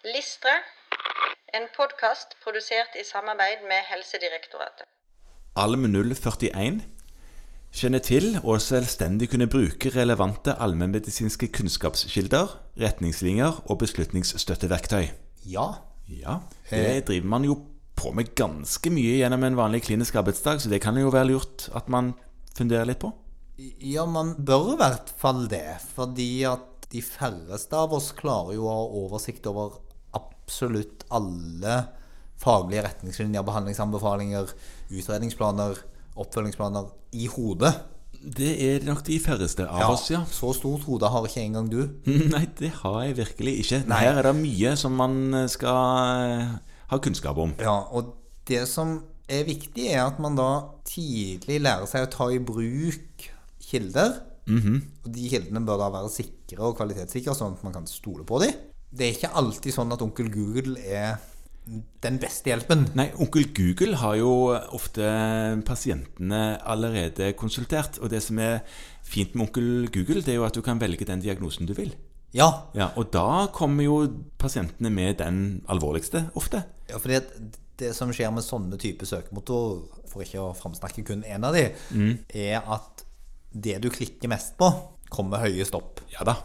Listre, en podkast produsert i samarbeid med Helsedirektoratet. Alm 041 kjenner til og selvstendig kunne bruke relevante allmennmedisinske kunnskapskilder, retningslinjer og beslutningsstøtteverktøy. Ja. Ja, det driver man jo på med ganske mye gjennom en vanlig klinisk arbeidsdag, så det kan jo være lurt at man funderer litt på. Ja, man bør i hvert fall det. Fordi at de færreste av oss klarer jo å ha oversikt over absolutt alle faglige retningslinjer, behandlingsanbefalinger, utredningsplaner, oppfølgingsplaner i hodet. Det er nok de færreste av oss, ja. Så stort hode har ikke engang du. Nei, det har jeg virkelig ikke. Nei. Her er det mye som man skal ha kunnskap om. Ja, og det som er viktig, er at man da tidlig lærer seg å ta i bruk kilder. Og de kildene bør da være sikre og kvalitetssikre, sånn at man kan stole på dem. Det er ikke alltid sånn at onkel Google er den beste hjelpen. Nei, onkel Google har jo ofte pasientene allerede konsultert. Og det som er fint med onkel Google, det er jo at du kan velge den diagnosen du vil. Ja, Ja, Og da kommer jo pasientene med den alvorligste ofte. ja fordi at det som skjer med sånne type søkemotor, for ikke å framsnakke kun én av de, er at det du klikker mest på, kommer høyest opp. Ja da.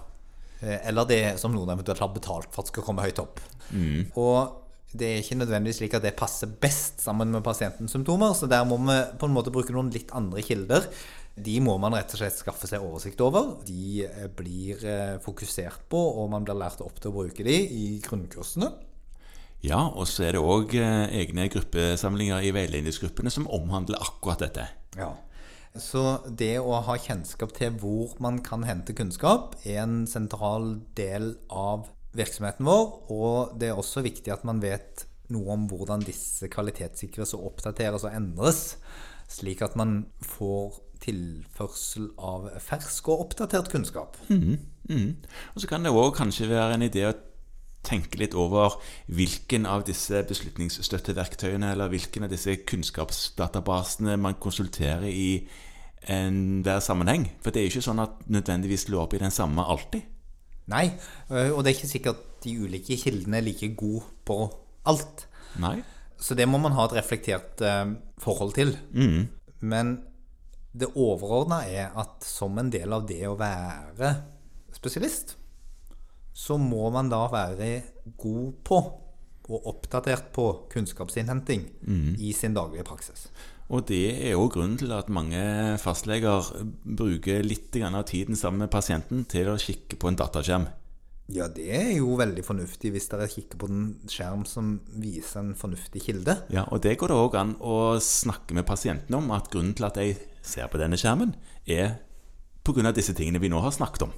Eh, Eller det som noen eventuelt har betalt for at skal komme høyt opp. Og det er ikke nødvendigvis slik at det passer best sammen med pasientens symptomer, så der må vi på en måte bruke noen litt andre kilder. De må man rett og slett skaffe seg oversikt over. De eh, blir eh, fokusert på, og man blir lært opp til å bruke de i grunnkursene. Ja, og så er det òg egne gruppesamlinger i veiledningsgruppene som omhandler akkurat dette. Ja. Så det å ha kjennskap til hvor man kan hente kunnskap, er en sentral del av virksomheten vår. Og det er også viktig at man vet noe om hvordan disse kvalitetssikres og oppdateres og endres, slik at man får tilførsel av fersk og oppdatert kunnskap. Mm. Og så kan det òg kanskje være en idé å tenke litt over hvilken av disse beslutningsstøtteverktøyene eller hvilken av disse kunnskapsdatabasene man konsulterer i enhver sammenheng. For det er jo ikke sånn at nødvendigvis lå opp i den samme alltid. Nei, øh, og det er ikke sikkert at de ulike kildene er like gode på alt. Nei. Så det må man ha et reflektert eh, forhold til. Men det overordna er at som en del av det å være spesialist, så må man da være god på og oppdatert på kunnskapsinnhenting i sin daglige praksis. Og det er jo grunnen til at mange fastleger bruker litt av tiden sammen med pasienten til å kikke på en dataskjerm. Ja, det er jo veldig fornuftig hvis dere kikker på en skjerm som viser en fornuftig kilde. Ja, Og det går det òg an å snakke med pasienten om, at grunnen til at jeg ser på denne skjermen, er pga. disse tingene vi nå har snakket om.